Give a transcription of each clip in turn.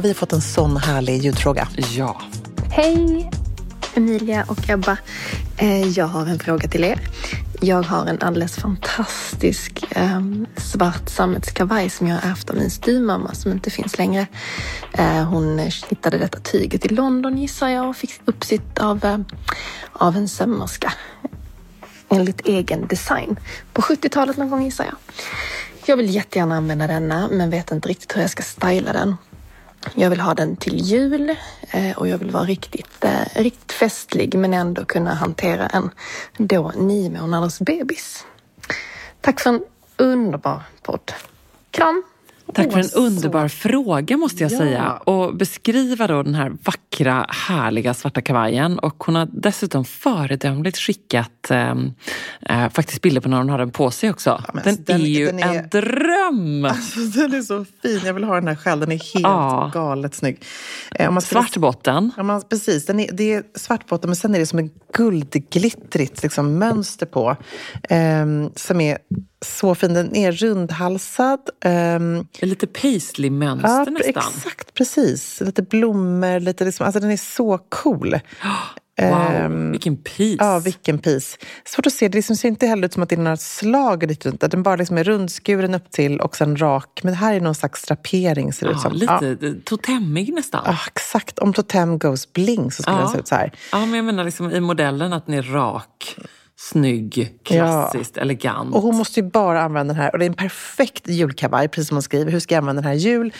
Vi har fått en sån härlig ljudfråga. Ja. Hej, Emilia och Ebba. Eh, Jag har en fråga till er. Jag har en alldeles fantastisk eh, svart sammetskavaj som jag har ärvt av min styvmamma som inte finns längre. Eh, hon hittade detta tyget i London gissar jag och fick uppsitt av, eh, av en sömmerska. Enligt egen design. På 70-talet någon gång gissar jag. Jag vill jättegärna använda denna men vet inte riktigt hur jag ska styla den. Jag vill ha den till jul eh, och jag vill vara riktigt, eh, riktigt festlig men ändå kunna hantera en då nio månaders bebis. Tack för en underbar podd. Kram! Tack för en så- underbar fråga måste jag Ja. säga. Och beskriva då den här vackra, härliga svarta kavajen. Och hon har dessutom föredömligt skickat eh, eh, faktiskt bilder på när hon har den på sig också. men den, den- är ju den är- en dröm! Alltså, den är så fin. Jag vill ha den här själv. Den är helt Ja. galet snygg. Eh, skulle- Svart botten. Ja, man, precis. Den är, det är svart botten, men sen är det som ett guldglittrigt liksom, mönster på. ehm, som är så fin. Den är rundhalsad. ehm, Lite paisley-mönster ja, nästan. exakt. Precis. Lite blommor. Lite liksom, alltså, den är så cool. Wow, Ehm, vilken piece. Ja, vilken piece. Svårt att se. Det liksom ser inte heller ut som att det är några slag runt. Den bara liksom är rundskuren upp till och sen rak. Men det här är någon slags drapering ser det ut ja, som. lite Ja. totemmig nästan. Ja, exakt. Om Totem goes bling så skulle Ja. den se ut så här. Ja, men jag menar liksom i modellen att den är rak, snygg, klassiskt, elegant. Och hon måste ju bara använda den här. Och det är en perfekt julkavaj, precis som hon skriver. Hur ska jag använda den här jul?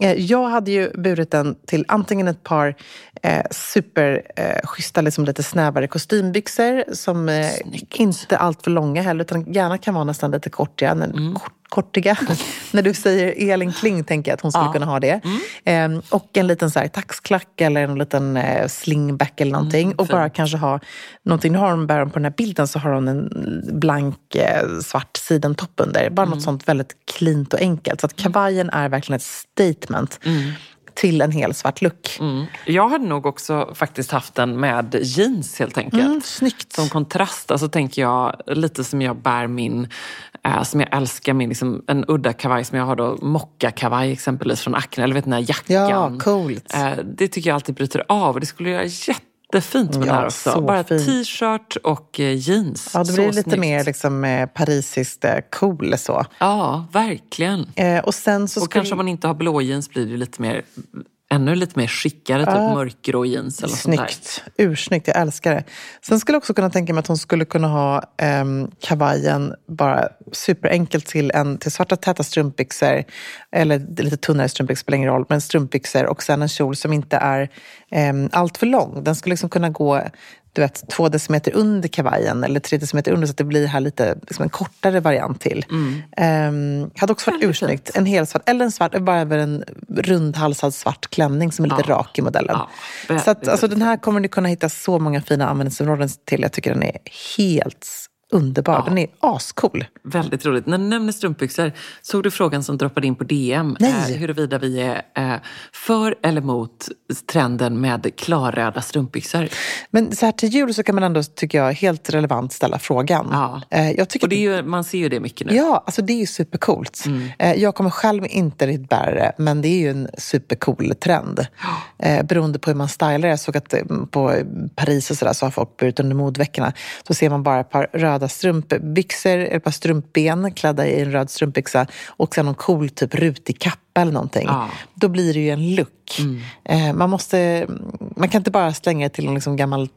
Eh, jag hade ju burit den till antingen ett par eh, superschyssta, liksom lite snävare kostymbyxor som eh, inte allt för långa heller, utan gärna kan vara nästan lite kortiga. Men, kort, kortiga. När du säger Elin Kling tänker jag att hon skulle Ja. kunna ha det. Eh, och en liten så här, taxklack eller en liten eh, slingback eller någonting. och bara kanske ha någonting. Nu har hon bara på den här bilden så har hon en blank eh, svart sidentopp under. Bara något sånt väldigt cleant och enkelt. Så att kavajen är verkligen ett statement till en hel svart look. Mm. Jag hade nog också faktiskt haft den med jeans helt enkelt. Mm, snyggt. Som kontrast, alltså tänker jag lite som jag bär min, eh, som jag älskar min, liksom, en udda kavaj som jag har då, mocka-kavaj exempelvis från Acne, eller vet den här jackan. Ja, coolt. Eh, det tycker jag alltid bryter av och det skulle göra jättefint med Ja, den här också. så Bara t-shirt och eh, jeans. Ja, det Så blir lite snyggt. mer liksom, eh, parisiskt eh, cool så. Ja, verkligen. Eh, och sen så Och skulle... kanske om man inte har blå jeans blir det lite mer, ännu lite mer skickare, typ mörkgrå jeans eller något sånt där. Snyggt. Ursnyggt, jag älskar det. Sen skulle jag också kunna tänka mig att hon skulle kunna ha um, kavajen bara superenkelt till, en, till svarta täta strumpbyxor, eller lite tunnare strumpbyxor, spelar ingen roll, men strumpbyxor och sen en kjol som inte är um, allt för lång. Den skulle liksom kunna gå du vet, två decimeter under kavajen eller tre decimeter under så att det blir här lite liksom en kortare variant till. Um, hade också varit ursnyggt. En helsvart, eller en svart, bara över en rundhalsad svart klänning som är lite Ja. rak i modellen. Ja, så att, alltså, den här kommer ni kunna hitta så många fina användningsområden till. Jag tycker den är helt underbar. Den är ascool. Väldigt roligt. När du nämner strumpbyxor, såg du frågan som droppade in på DM? Nej. Eh, huruvida vi är eh, för eller mot trenden med klarröda strumpbyxor. Men så här till jul så kan man ändå, tycker jag, helt relevant ställa frågan. Ja. Eh, jag tycker Och det är ju, man ser ju det mycket nu. Ja, alltså det är ju supercoolt. Eh, Jag kommer själv inte riktigt bära det, men det är ju en supercool trend. Eh, beroende på hur man stylar det. Jag såg att eh, på Paris och sådär så har folk burit under modveckorna. Då ser man bara ett par röda strumpbyxor, ett par strumpben klädda i en röd strumpbyxa och sen någon cool typ rutig kappa eller någonting. Ja. Då blir det ju en look. Eh, man, måste, man kan inte bara slänga det till en liksom gammal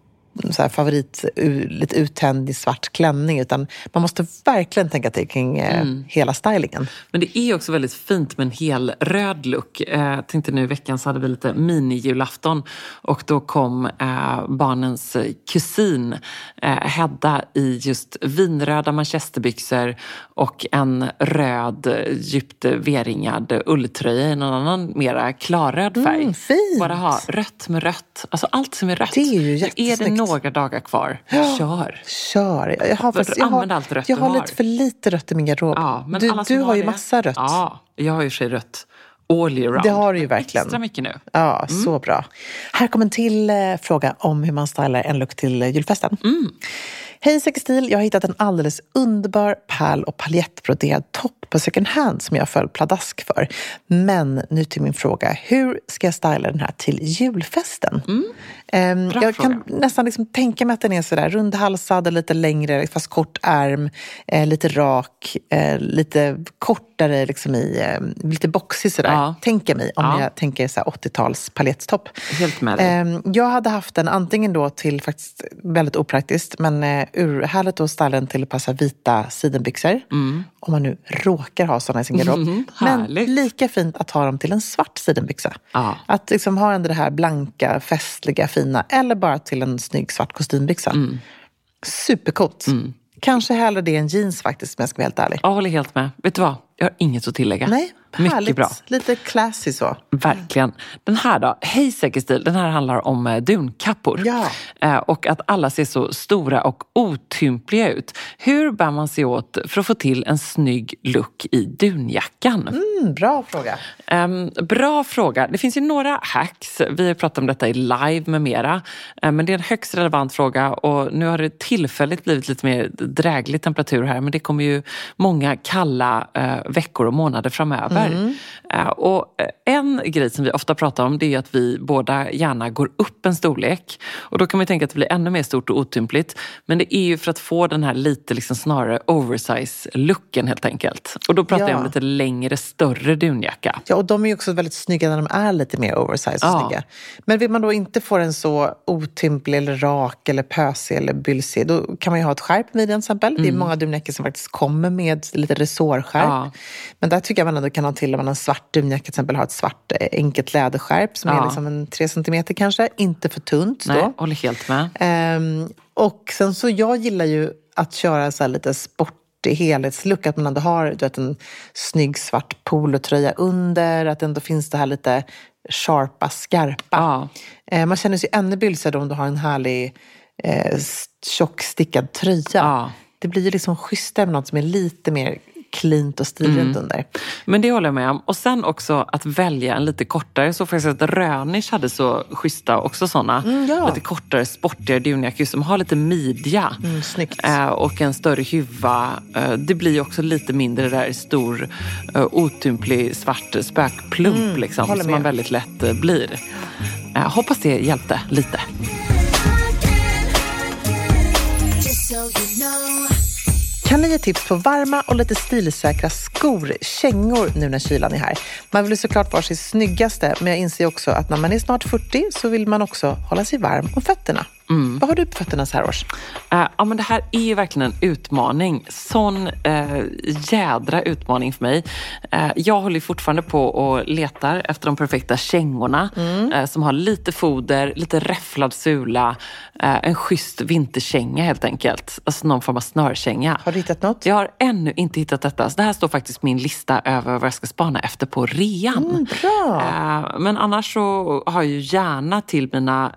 så här favorit, lite uttänd i svart klänning. Utan man måste verkligen tänka till kring eh, hela stylingen. Men det är också väldigt fint med en hel röd look. Eh, tänkte nu i veckan så hade vi lite mini-julafton och då kom eh, barnens kusin eh, Hedda i just vinröda manchesterbyxor och en röd djupt V-ringad ulltröja i någon annan mera klarröd färg. Mm. Bara ha rött med rött. Alltså allt som är rött. Det är ju Nu är det jättesnyggt. Några dagar kvar. Kör! Kör! Jag har, faktiskt, jag har, allt rött jag har har. lite för lite rött i min garderob. Ja, men du du har ju det- massa rött. Ja, jag har ju sig rött all year round. Det har du ju verkligen. Extra mycket nu. Ja, Mm. så bra. Här kommer en till eh, fråga om hur man stylar en look till eh, julfesten. Mm. Hej Sextil, jag har hittat en alldeles underbar pärl och paljettbroderad topp på second hand som jag föll pladask för. Men nu till min fråga, hur ska jag styla den här till julfesten? Mm. Bra jag kan nästan liksom tänka mig att den är sådär rundhalsad, och lite längre, fast kort ärm, eh, lite rak, eh, lite kortare liksom i, eh, lite boxig sådär. Ja. Tänker mig om Ja. jag tänker så här 80-tals paljetttopp. Helt med dig. Ehm, Jag hade haft den antingen då till, faktiskt väldigt opraktiskt, men eh, urhärligt att styla den till att passa vita sidenbyxor. Om man nu råkar ha sådana i sin garderob. men Mm. härligt. lika fint att ha dem till en svart sidenbyxa. Ja. Att liksom ha ändå det här blanka, festliga, fina. Eller bara till en snygg svart kostymbyxa. Mm. Supercoolt. Kanske hellre det än jeans faktiskt, om jag ska vara helt ärlig. Jag håller helt med. Vet du vad? Jag har inget att tillägga. Nej, Mycket härligt. bra. Lite classy så. Verkligen. Den här då? Hej Säkerstil. Den här handlar om eh, dunkappor. Ja. Eh, och att alla ser så stora och otympliga ut. Hur bär man sig åt för att få till en snygg look i dunjackan? Mm, bra fråga. Ehm, bra fråga. Det finns ju några hacks. Vi har pratat om detta i live med mera. Ehm, men det är en högst relevant fråga och nu har det tillfälligt blivit lite mer dräglig temperatur här men det kommer ju många kalla eh, veckor och månader framöver. Eh, och eh, en grej som vi ofta pratar om det är att vi båda gärna går upp en storlek. Och då kan man tänka att det blir ännu mer stort och otympligt. Men det är ju för att få den här lite liksom snarare oversize-looken helt enkelt. Och då pratar Ja. jag om lite längre, större dunjacka. Ja, och de är ju också väldigt snygga när de är lite mer oversized och Ja. snygga. Men vill man då inte få den så otymplig eller rak eller pösig eller bylsig, då kan man ju ha ett skärp vid den till exempel. Det är många dunjackor som faktiskt kommer med lite resårskärp. Mm. Ja. Men där tycker jag man ändå kan ha till om man har en svart dunjacka till exempel, ha ett svart eh, enkelt läderskärp som är Ja. liksom en tre centimeter kanske, inte för tunt Nej, då. håller helt med. Ehm, och sen så, jag gillar ju att köra så här lite sportig helhetslook. Att man ändå har du vet, en snygg svart polotröja under. Att det ändå finns det här lite sharpa, skarpa. Ja. Eh, man känner sig ännu bylsigare om du har en härlig eh, tjock stickad tröja. Ja. Det blir ju liksom schysstare med något som är lite mer cleant och stilrent Mm. under. Men det håller jag med om. Och sen också att välja en lite kortare. Så faktiskt att Rönisch hade så schyssta också sådana. Mm, ja. Lite kortare, sportigare dunjackor som har lite midja. Mm, snyggt. Eh, och en större huva. Eh, det blir också lite mindre där stor eh, otymplig svart spökplump liksom, håller som man med. väldigt lätt eh, blir. Eh, hoppas det hjälpte lite. Kan ni ge tips på varma och lite stilsäkra skor, kängor, nu när kylan är här? Man vill ju såklart vara sin snyggaste, men jag inser också att när man är snart 40 så vill man också hålla sig varm om fötterna. Mm. Vad har du på fötterna så här års? Eh, ja, men det här är ju verkligen en utmaning. Sån eh, jädra utmaning för mig. Eh, jag håller fortfarande på och letar efter de perfekta kängorna eh, som har lite foder, lite räfflad sula, en schysst vinterkänga helt enkelt. Alltså någon form av snörkänga. Har du hittat något? Jag har ännu inte hittat detta. Så det här står faktiskt min lista över vad jag ska spana efter på rean. Mm, bra. Men annars så har jag ju gärna till mina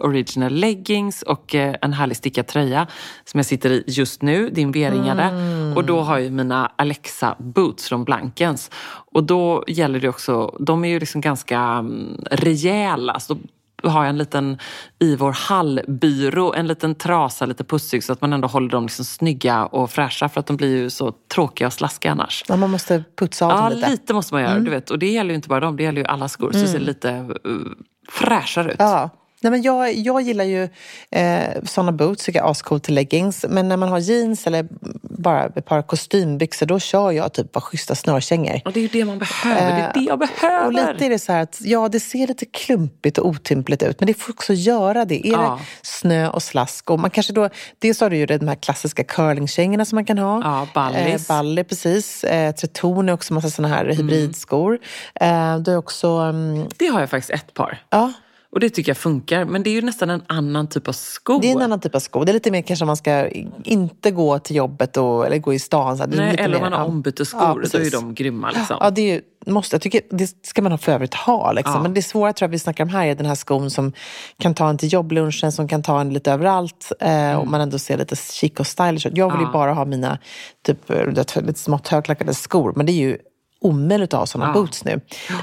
original leggings och eh, en härlig stickad tröja som jag sitter i just nu, din V-ringade. Mm. Och då har jag mina Alexa boots från Blankens. Och då gäller det också, de är ju liksom ganska mm, rejäla. Så har jag en liten i vår hallbyrå, en liten trasa, lite pussig så att man ändå håller dem liksom snygga och fräscha för att de blir ju så tråkiga och slaskiga annars. Ja, man måste putsa av Ja, dem lite. lite. måste man göra. Du vet. Och det gäller ju inte bara dem, det gäller ju alla skor. Så det ser lite uh, fräschare ut. Ja. Nej, men jag, jag gillar ju eh, såna boots, tycker jag är ascoolt till leggings. Men när man har jeans eller bara ett par kostymbyxor, då kör jag typ bara schyssta snörkängor. Och det är ju det man behöver. det är det jag behöver. Eh, Och lite är det så här att, ja det ser lite klumpigt och otympligt ut, men det får också göra det. Är Ja. det snö och slask och man kanske då, dels har du ju de här klassiska curlingkängorna som man kan ha. Ja, ballis. Eh, baller, precis. Eh, Treton är också massa såna här hybridskor. Eh, du också, mm, Det har jag faktiskt ett par. ja, Och det tycker jag funkar. Men det är ju nästan en annan typ av sko. det är en annan typ av sko. Det är lite mer kanske man ska inte gå till jobbet och, eller gå i stan. Så Nej, eller om man har ombytesskor, Ja, då är precis. de grymma. Liksom. Ja, det, är, ju- måste, jag tycker, det ska man ha för övrigt ha. Liksom. Ja. Men det svåra tror jag vi snackar om här är den här skon som kan ta en till jobblunchen, som kan ta en lite överallt eh, och man ändå ser lite chic och stylish ut. Jag vill ju Mm. Ja. bara ha mina typ, lite smått högklackade skor, men det är ju omöjligt att ha sådana Ja. boots nu.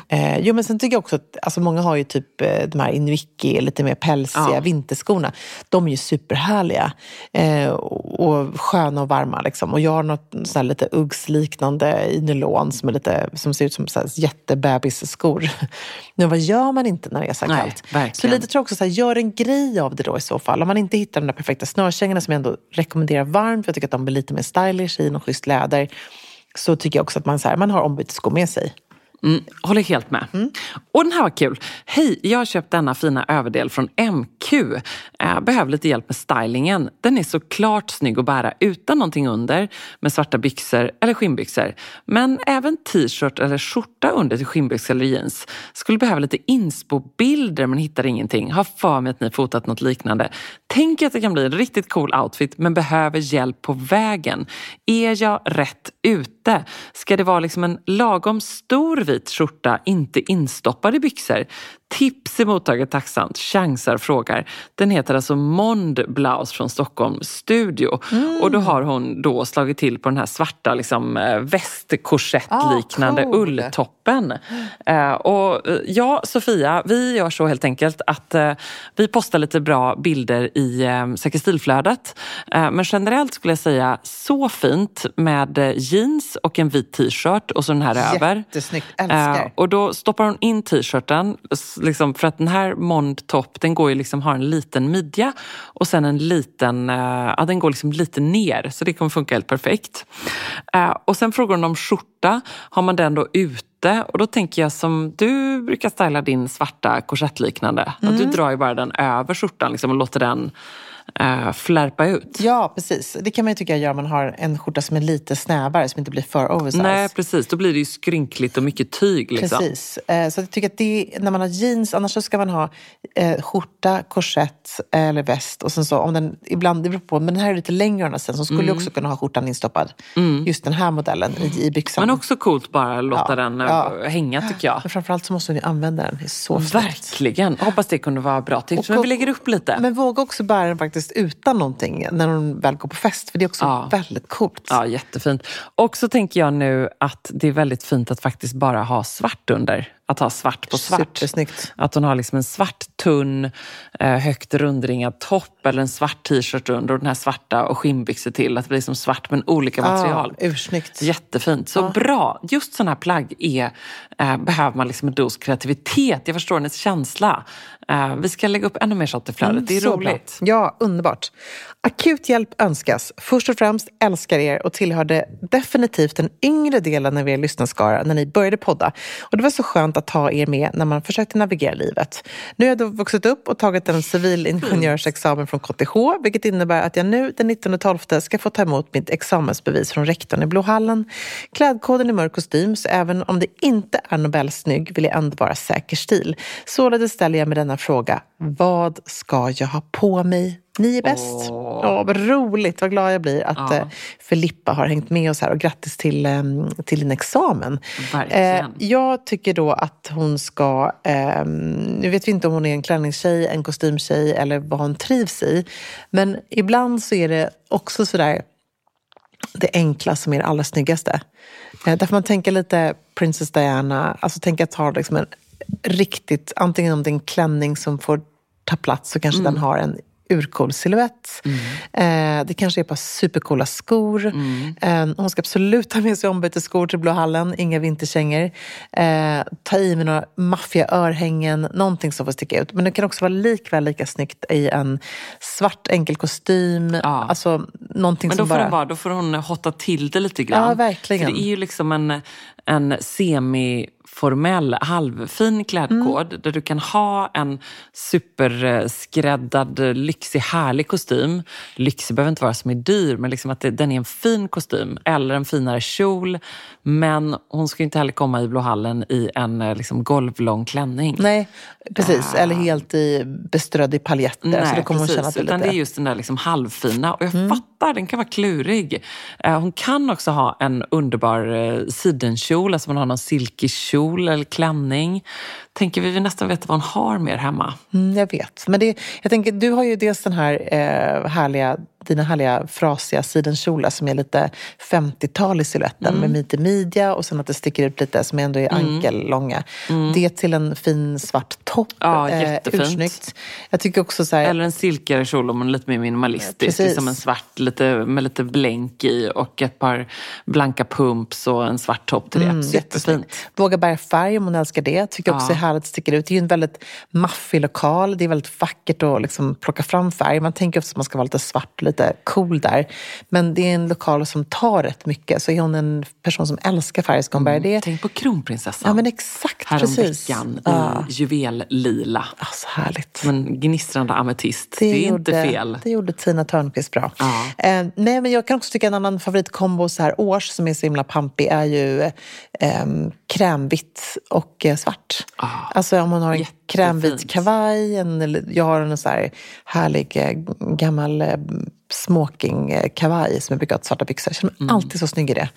Eh, jo, men sen tycker jag också att alltså, många har ju typ eh, de här Inuiki, lite mer pälsiga Ja. vinterskorna. De är ju superhärliga eh, och, sköna och varma. Liksom. Och jag har något sånt här lite Uggs-liknande i nylon som, är lite, som ser ut som så här jättebebisskor. Men vad gör man inte när det är så här kallt? Så lite tror jag också så här, gör en grej av det då i så fall. Om man inte hittar de där perfekta snörkängorna som jag ändå rekommenderar varmt, för jag tycker att de blir lite mer stylish i något schysst läder, så tycker jag också att man, så här, man har ombytesskor med sig. Mm, håller helt med. Mm. Och den här var kul. Hej, jag har köpt denna fina överdel från MQ. Eh, behöver lite hjälp med stylingen. Den är så klart snygg att bära utan någonting under med svarta byxor eller skinnbyxor. Men även t-shirt eller skjorta under till skinnbyxor eller jeans. Skulle behöva lite inspo-bilder men hittar ingenting. Har för mig att ni fotat något liknande. Tänker att det kan bli en riktigt cool outfit men behöver hjälp på vägen. Är jag rätt ute? Ska det vara liksom en lagom stor vit skjorta, inte instoppad i byxor? Tips är mottaget tacksamt. Chansar frågar. Den heter alltså Mond Blouse från Stockholm Studio. Och då har hon då slagit till på den här svarta liksom, eh, västkorsettliknande Ah, cool. ulltoppen. Eh, och eh, ja, Sofia, vi gör så helt enkelt att eh, vi postar lite bra bilder i eh, Säker stilflödet. Men generellt skulle jag säga så fint med jeans och en vit t-shirt och så den här över. Jättesnyggt, älskar. Och då stoppar hon in t-shirten, liksom, för att den här Mond Top den går ju liksom, har en liten midja och sen en liten, eh, ja den går liksom lite ner så det kommer funka helt perfekt. Eh, och sen frågar hon om skjorta, har man den då ute? Och då tänker jag som du brukar styla din svarta korsettliknande. Att Mm. du drar ju bara den över skjortan liksom, och låter den eh, flärpa ut. Ja, precis. Det kan man ju tycka gör om man har en skjorta som är lite snävare, som inte blir för oversize. Nej precis, då blir det ju skrynkligt och mycket tyg. Liksom. Precis. Eh, Så jag tycker att det, när man har jeans, annars så ska man ha eh, skjorta, korsett eller väst. Och sen så om den, ibland, det beror på, men den här är lite längre andra sidan, så skulle Mm. också kunna ha skjortan instoppad. Just den här modellen i, i byxan. Men också coolt bara låta Ja, den ja. hänga tycker jag. Men framförallt så måste ni använda den. Det är så. Verkligen. Hoppas det kunde vara bra tips. Men vi lägger upp lite. Men våga också bära den faktiskt utan någonting när hon väl går på fest. För det är också Ja. väldigt coolt. Ja, jättefint. Och så tänker jag nu att det är väldigt fint att faktiskt bara ha svart under. Att ha svart på svart. Supersnyggt. Att hon har liksom en svart tunn, eh, högt rundringad topp eller en svart t-shirt under och den här svarta och skinnbyxor till. Att det blir liksom svart men olika material. Ja, ursnyggt. Jättefint. Så bra. Just sådana här plagg är, eh, behöver man liksom en dos kreativitet. Jag förstår hennes känsla. Eh, vi ska lägga upp ännu mer sånt i flödet. det är Mm, Så bra. roligt. Ja, underbart. Akut hjälp önskas. Först och främst älskar er och tillhörde definitivt den yngre delen av er lyssnarskara när ni började podda. Och det var så skönt att ha er med när man försökte navigera livet. Nu har jag då vuxit upp och tagit en civilingenjörsexamen från KTH, vilket innebär att jag nu den 19.12 ska få ta emot mitt examensbevis från rektorn i Blåhallen. Klädkoden är mörk kostym, så även om det inte är Nobelsnygg vill jag ändå vara säker stil. Således ställer jag mig denna fråga. Vad ska jag ha på mig? Ni är bäst. Åh, vad roligt, vad glad jag blir att Ja. eh, Filippa har hängt med oss här och grattis till, eh, till din examen. Verkligen. Eh, jag tycker då att hon ska, nu vet vi inte om hon är en klänningstjej, en kostymtjej eller vad hon trivs i, men ibland så är det också sådär det enkla som är det allra snyggaste. Eh, därför man tänker lite Princess Diana, alltså tänka att ha liksom en riktigt, antingen om det är en klänning som får ta plats så kanske den har en urcool silhuett. Mm. Eh, det kanske är ett par supercoola skor. Eh, hon ska absolut ha med sig ombytesskor till Blå hallen, inga vinterkängor. Eh, ta i med några maffiga örhängen, någonting som får sticka ut. Men det kan också vara likväl lika snyggt i en svart enkel kostym. Ja. Alltså någonting Men då som får, bara... vara, då får hon hotta till det lite grann. Ja, verkligen. För det är ju liksom en, en semiformell, halvfin klädkod Mm. där du kan ha en superskräddad, lyxig, härlig kostym. Lyxig behöver inte vara som är dyr, men liksom att det, den är en fin kostym. Eller en finare kjol. Men hon ska inte heller komma i Blå hallen i en eh, liksom, golvlång klänning. Nej, precis. Eller helt i, beströdd i paljetter. så då kommer hon känna det utan lite... Mm. det är just den där liksom halvfina. Och jag fattar, den kan vara klurig. Eh, hon kan också ha en underbar eh, sidenkjol, alltså man har någon silkig kjol eller klänning. Tänker vi, vi nästan veta vad hon har mer hemma. Mm, jag vet. Men det, jag tänker, du har ju dels den här eh, härliga, dina härliga frasiga sidenkjolar som är lite 50-tal i siluetten Mm. med lite midja och sen att det sticker ut lite som ändå är ankellånga. Det till en fin svart topp. Mm. eh, Ja, jättefint. ursnyggt. Jag tycker också så här, Eller en silkigare kjol om är lite mer minimalistisk. Precis. Liksom en svart lite, med lite blänk i och ett par blanka pumps och en svart topp till det. Mm, jättefint. Våga bära färg om hon älskar det. Tycker också Ja. Är härligt sticka ut. Det är ju en väldigt maffig lokal. Det är väldigt vackert att liksom plocka fram färg. Man tänker också att man ska vara lite svart lite cool där. Men det är en lokal som tar rätt mycket. Så är hon en person som älskar färg ska hon bära det. Tänk på kronprinsessan. Ja men exakt, precis. Häromveckan i Ja. juvellila. Alltså härligt. Som en gnistrande ametist. Det, är inte fel. Det gjorde Tina Törnqvist bra. Ja. Eh, nej, men jag kan också tycka en annan favoritkombo så här års som är så himla pampig är ju eh, krämvitt och eh, svart. Ah, alltså om man har en jättefint. Krämvit kavaj, en, eller jag har en så här härlig eh, gammal eh, smokingkavaj som jag brukar ha svarta byxor. Jag känner mig Mm. alltid så snygg i det.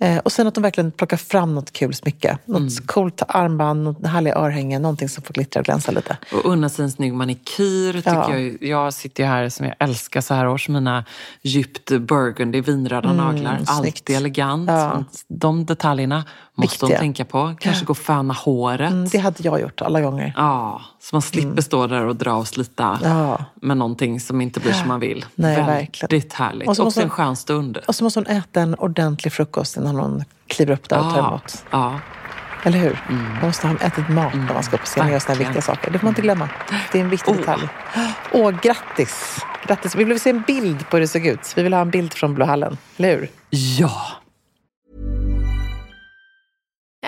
Eh, och sen att de verkligen plockar fram något kul smycke. Något Mm. coolt armband, något härliga örhängen, någonting som får glittra och glänsa lite. Och unna sig en snygg manikyr. Tycker Ja. jag, jag sitter ju här som jag älskar så här års. Mina djupt burgundy vinröda naglar. Mm, snyggt. Alltid elegant. Ja. De detaljerna måste Viktiga. tänka på. Kanske gå och föna håret. Mm, det hade jag gjort alla gånger. Ja, så man slipper stå där och dra och slita Ja. med någonting som inte blir som man vill. Nej, Väldigt verkligen. härligt. Och Och så måste- en skön stund. Och så måste hon äta en ordentlig frukost innan hon kliver upp där och tar Ja, emot. ja. Eller hur? Man måste ha ätit mat när man ska upp på scen och göra sådana viktiga saker. Det får man inte glömma. Det är en viktig Oh. detalj. Åh, grattis! grattis! Vi vill se en bild på hur det såg ut. Vi vill ha en bild från Blå hallen. Eller hur? ja.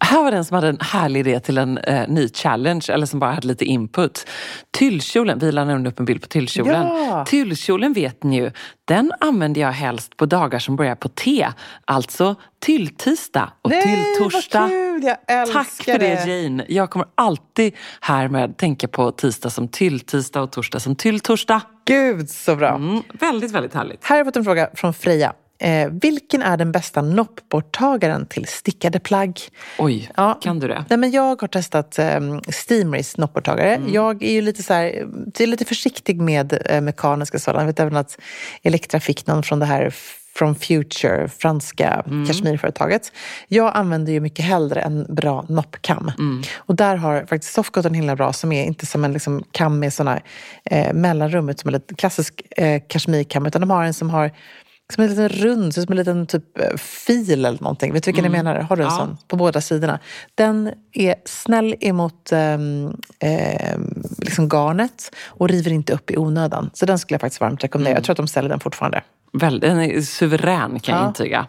Här var den som hade en härlig idé till en eh, ny challenge eller som bara hade lite input. Tyllkjolen, vi la nämligen upp en bild på tyllkjolen. Ja. Tyllkjolen vet ni ju, den använder jag helst på dagar som börjar på T. Alltså tylltisdag och Nej, tylltorsdag. vad kul! Jag älskar Tack för det Jane. Jag kommer alltid härmed tänka på tisdag som tylltisdag och torsdag som tylltorsdag. Gud, så bra. Mm, väldigt, väldigt härligt. Här har jag fått en fråga från Freja. Eh, vilken är den bästa noppborttagaren till stickade plagg? Oj, Ja. kan du det? Nej, men jag har testat um, Steamrays noppborttagare. Mm. Jag är ju lite, så här, är lite försiktig med eh, mekaniska sådana. Jag vet även att Elektra fick någon från det här From Future, franska Mm. kashmirföretaget. Jag använder ju mycket hellre en bra noppkam. Mm. Och där har faktiskt Softcotton himla bra som är inte som en liksom, kam med såna eh, mellanrum, som en klassisk eh, kashmirkam, utan de har en som har som en liten rund, som en liten typ eh, fil eller någonting. Vet du vilken jag menar? Har du en Ja. sån? På båda sidorna. Den är snäll emot ehm, liksom garnet och river inte upp i onödan. Så den skulle jag faktiskt varmt rekommendera. Jag tror att de säljer den fortfarande. Väl, den är suverän kan jag Ja. intyga.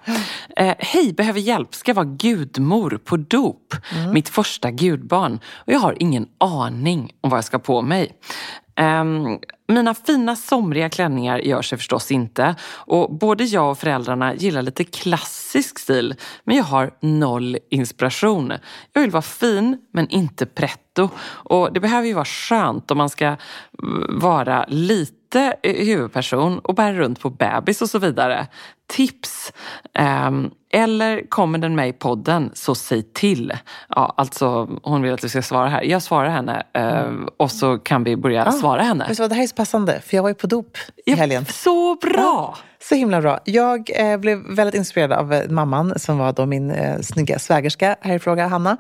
Eh, Hej, behöver hjälp. Ska vara gudmor på dop. Mitt första gudbarn. Och jag har ingen aning om vad jag ska på mig. Um, mina fina somriga klänningar gör sig förstås inte. Och både jag och föräldrarna gillar lite klassisk stil. Men jag har noll inspiration. Jag vill vara fin men inte pretto. Och det behöver ju vara skönt om man ska vara lite huvudperson och bära runt på bebis och så vidare. Tips! Ehm, eller kommer den med i podden, så säg till. Ja, alltså, hon vill att du ska svara här. Jag svarar henne eh, och så kan vi börja svara henne. Vet du vad, det här är så passande, för jag var ju på dop i Ja, helgen. Så bra! Så himla bra. Jag eh, blev väldigt inspirerad av eh, mamman som var då min eh, snygga svägerska här i fråga, Hanna.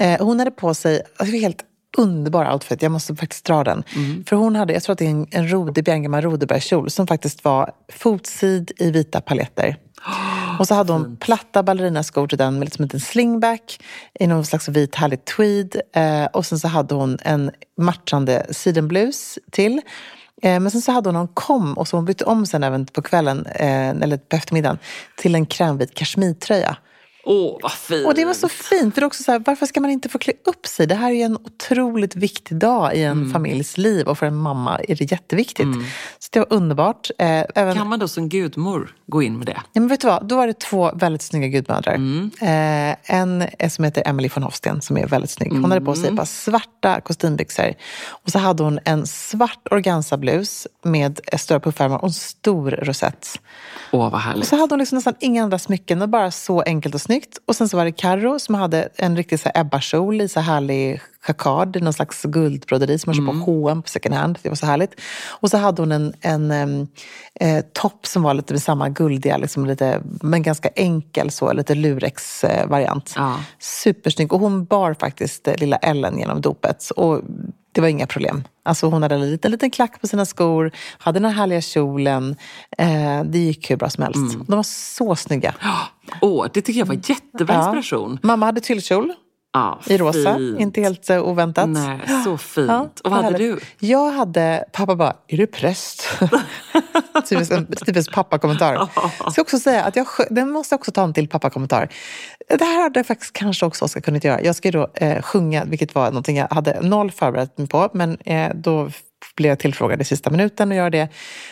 Eh, hon hade på sig, alltså, helt underbar outfit, jag måste faktiskt dra den. För hon hade, jag tror att det är en, en Rode, Biangamma Rodebergskjol som faktiskt var fotsid i vita paletter. Och så hade hon platta ballerinaskor till den med liksom en liten slingback i någon slags vit härlig tweed. Eh, och sen så hade hon en matchande sidenblus till. Eh, men sen så hade hon någon kom och så hon bytte om sen även på kvällen, eh, eller på eftermiddagen, till en krämvit kashmirtröja. Åh, vad fint! Och det var så fint, för också så här, varför ska man inte få klä upp sig? Det här är en otroligt viktig dag i en Mm. familjs liv och för en mamma är det jätteviktigt. Så det var underbart. Eh, även, Kan man då som gudmor gå in med det? Ja, men vet du vad? Då var det två väldigt snygga gudmödrar. Mm. Eh, en som heter Emily von Hofsten som är väldigt snygg. Hon hade på Mm. sig ett par svarta kostymbyxor. Och så hade hon en svart organzablus med stora puffärmar och en stor rosett. Åh, vad Och härligt. så hade hon liksom nästan inga andra smycken. Var bara så enkelt och snyggt. Och sen så var det Karo som hade en riktig så här Ebba-kjol i så här härlig jacquard, någon slags guldbroderi som man köpte på H&M på second hand. Det var så härligt. Och så hade hon en, en em, eh, topp som var lite med samma guldiga, liksom lite, men ganska enkel, så, lite lurex-variant. Ja. Supersnygg. Och hon bar faktiskt eh, lilla Ellen genom dopet. Och det var inga problem. Alltså hon hade en liten, liten klack på sina skor, hade den här härliga kjolen. Eh, det gick hur bra som helst. De var så snygga. Åh, det tycker jag var jättebra Ja. inspiration. Mamma hade tyllkjol Ja, i rosa, fint. inte helt eh, oväntat. Nej, så fint. Ja, och vad hade du? Jag hade, pappa bara, är du präst? typisk, en typisk pappakommentar. Jag ska också säga att jag, den måste jag också ta en till pappakommentar. Det här hade jag faktiskt kanske också Oskar kunnat göra. Jag ska då eh, sjunga, vilket var någonting jag hade noll förberett mig på, men eh, då blev jag tillfrågad i sista minuten att göra det.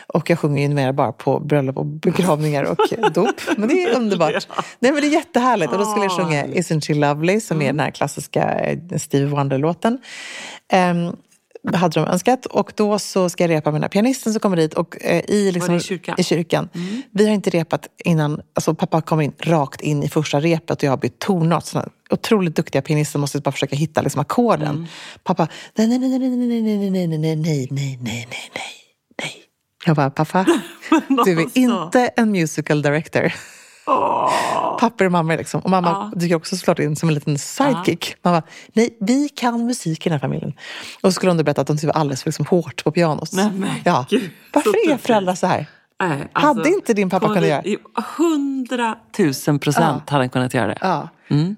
Och jag sjunger ju numera bara på bröllop och begravningar och dop. Men det är underbart. Nej, men det är jättehärligt. Och då skulle jag Ah, sjunga Isn't she lovely, som är den här klassiska eh, Stevie Wonder-låten. Ehm, hade de önskat. Och då så ska jag repa med den här pianisten som kommer dit. Och, eh, i, liksom, i kyrkan? I kyrkan. Vi har inte repat innan, alltså pappa kommer in rakt in i första repet och jag har bytt tonart. Såna otroligt duktiga pianister måste bara försöka hitta liksom, ackorden. Pappa, nej, nej, nej, nej, nej, nej, nej, nej, nej, nej, nej, nej, nej, nej, nej. Jag bara, pappa, du är inte en musical director. Papper och mamma liksom. Och mamma dyker också såklart in som en liten sidekick. Mamma, nej, vi kan musik i den här familjen. Och så skulle hon då berätta att de typ var alldeles för liksom, hårt på pianot. Nej, men ja. gud, Varför är föräldrar så här? Nej, Hade inte din pappa kunnat göra? i Hundra tusen procent hade han kunnat göra det. Ja.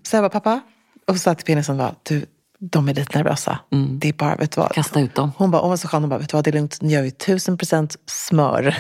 Så jag bara, pappa. Och så sa jag till bara, du, de är lite nervösa. Det är bara, vet du vad? Kasta ut dem. Hon bara, åh vad så skön. Hon bara, vet du vad, det är lugnt. Nu gör vi tusen procent smör.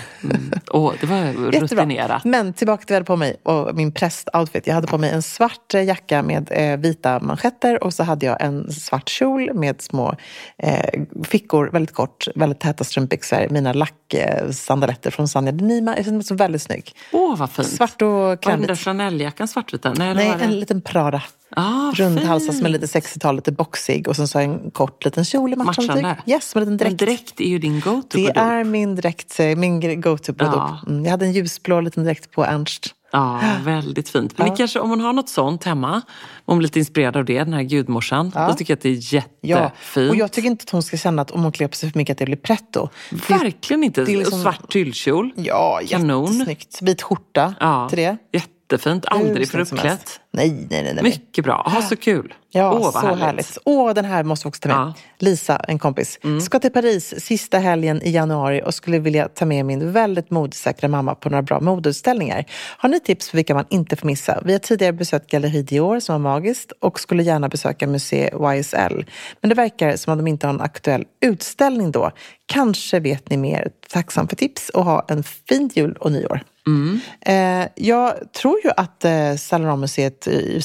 Åh, det var rutinerat. Men tillbaka till vad jag hade på mig och min prästoutfit. Jag hade på mig en svart eh, jacka med eh, vita manschetter och så hade jag en svart kjol med små eh, fickor, väldigt kort, väldigt täta strumpbyxor. Mina lacksandaletter från Sanja de Nima. Jag kände mig så väldigt snygg. Åh, vad fint. Svart och Var den där krämigt. Chanel-jackan svartvita? Nej, Nej, en liten Prada. Ah, Rundhalsad som är lite 60-tal, lite boxig. Och sen så har jag en kort liten kjol i matchande Matchande. tyg. Yes, med en liten Men dräkt. dräkt är ju din go-to Det är min dräkt, eh, min go-to på Ja. Mm, jag hade en ljusblå liten dräkt på Ernst. Ja, väldigt fint. Men Ja. kanske, om hon har något sånt hemma, om hon blir lite inspirerad av det, den här gudmorsan, Ja. då tycker jag att det är Ja, jättefint. och jag tycker inte att hon ska känna att om hon klär på sig för mycket att det blir pretto. Verkligen inte. det är liksom- Och svart tyllkjol. Ja, Kanon. jättesnyggt. Vit skjorta Ja, till det. Jättefint. Aldrig för uppklätt. Nej, nej, nej. nej. Mycket bra. Ha så kul. Ja, Åh, så härligt. härligt. Åh, den här måste vi också ta med. Ja. Mm. Lisa, en kompis, ska till Paris sista helgen i januari och skulle vilja ta med min väldigt modesäkra mamma på några bra modeutställningar. Har ni tips för vilka man inte får missa? Vi har tidigare besökt Galleri Dior som var magiskt och skulle gärna besöka Museet YSL. Men det verkar som att de inte har en aktuell utställning då. Kanske vet ni mer. Tacksam för tips och ha en fin jul och nyår. Mm. Eh, jag tror ju att eh, Saint Laurent-museet i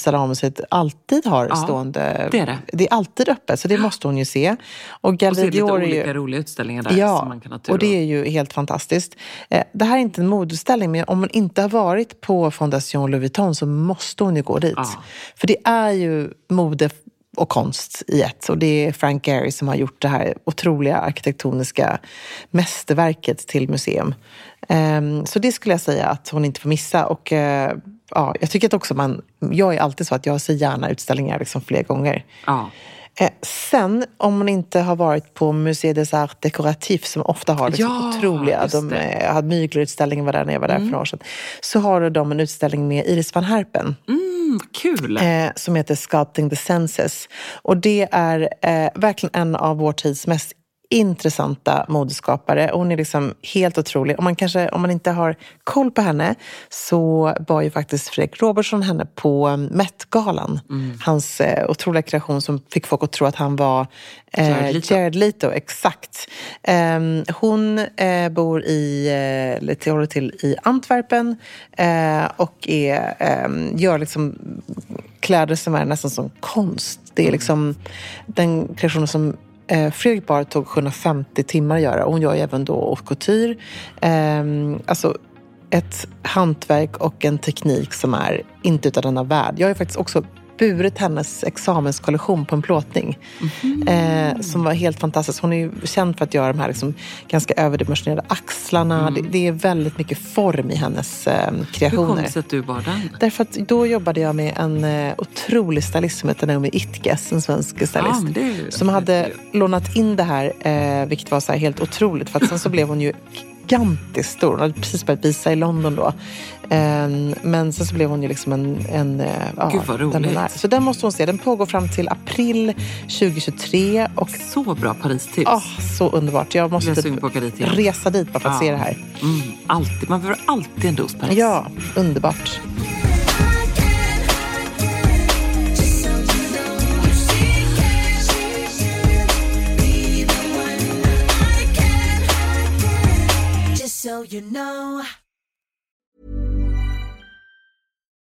alltid har Ja, stående... det är det. Det är alltid öppet, så det måste hon ju se. Och är Galleri det lite Dior är olika ju... roliga utställningar där Ja, som man kan ha tur och det är ju helt fantastiskt. Eh, det här är inte en modeutställning, men om man inte har varit på Fondation Louis Vuitton så måste hon ju gå dit. Ja. För det är ju mode och konst i ett. Och det är Frank Gehry som har gjort det här otroliga arkitektoniska mästerverket till museum. Ehm, så det skulle jag säga att hon inte får missa. Och eh, ja, jag tycker att också man... Jag är alltid så att jag ser gärna utställningar liksom fler gånger. Ja. Eh, sen, om man inte har varit på Musée des Arts Décoratifs som ofta har liksom Ja, otroliga, de. Mm. eh, hade Myglerutställningen var där när jag var där för några år sedan, så har de en utställning med Iris van Herpen Mm, Mm, kul! eh, som heter Sculpting the Senses. Och det är eh, verkligen en av vår tids mest intressanta modeskapare. Hon är liksom helt otrolig. Om man, kanske, om man inte har koll på henne så var ju faktiskt Fredrik Robertson henne på eh, Met-galan. Hans eh, otroliga kreation som fick folk att tro att han var eh, Jared Leto. Jared Leto. Exakt. Ehm, hon eh, bor i, eh, håller till i Antwerpen eh, och är, ehm, gör liksom kläder som är nästan som konst. Det är liksom den kreationen som eh, Fredrik Bar tog 750 timmar att göra. Och hon gör ju även då haute couture. Eh, alltså ett hantverk och en teknik som är inte utav denna värld. Jag har ju faktiskt också burit hennes examenskollektion på en plåtning. Eh, som var helt fantastisk. Hon är ju känd för att göra de här liksom, ganska överdimensionerade axlarna. Det, det är väldigt mycket form i hennes eh, Hur kreationer. kom det sig att du var den? Därför att då jobbade jag med en eh, otrolig stylist som heter Naomi Itges, en svensk stylist. Ju- som hade lånat in det här, eh, vilket var så helt otroligt. För att sen så blev hon ju gigantiskt stor. Hon hade precis börjat visa i London då. Eh, men sen så blev hon ju liksom en... en eh, ja, Gud, vad den roligt. är. Så den måste hon se. Den pågår fram till april 2023. Och Så bra Paris-tips. ah, så underbart. Jag måste Jag typ dit resa dit bara för att Ja. se det här. Mm, alltid. Man behöver alltid en dos Paris. Ja, underbart. You know.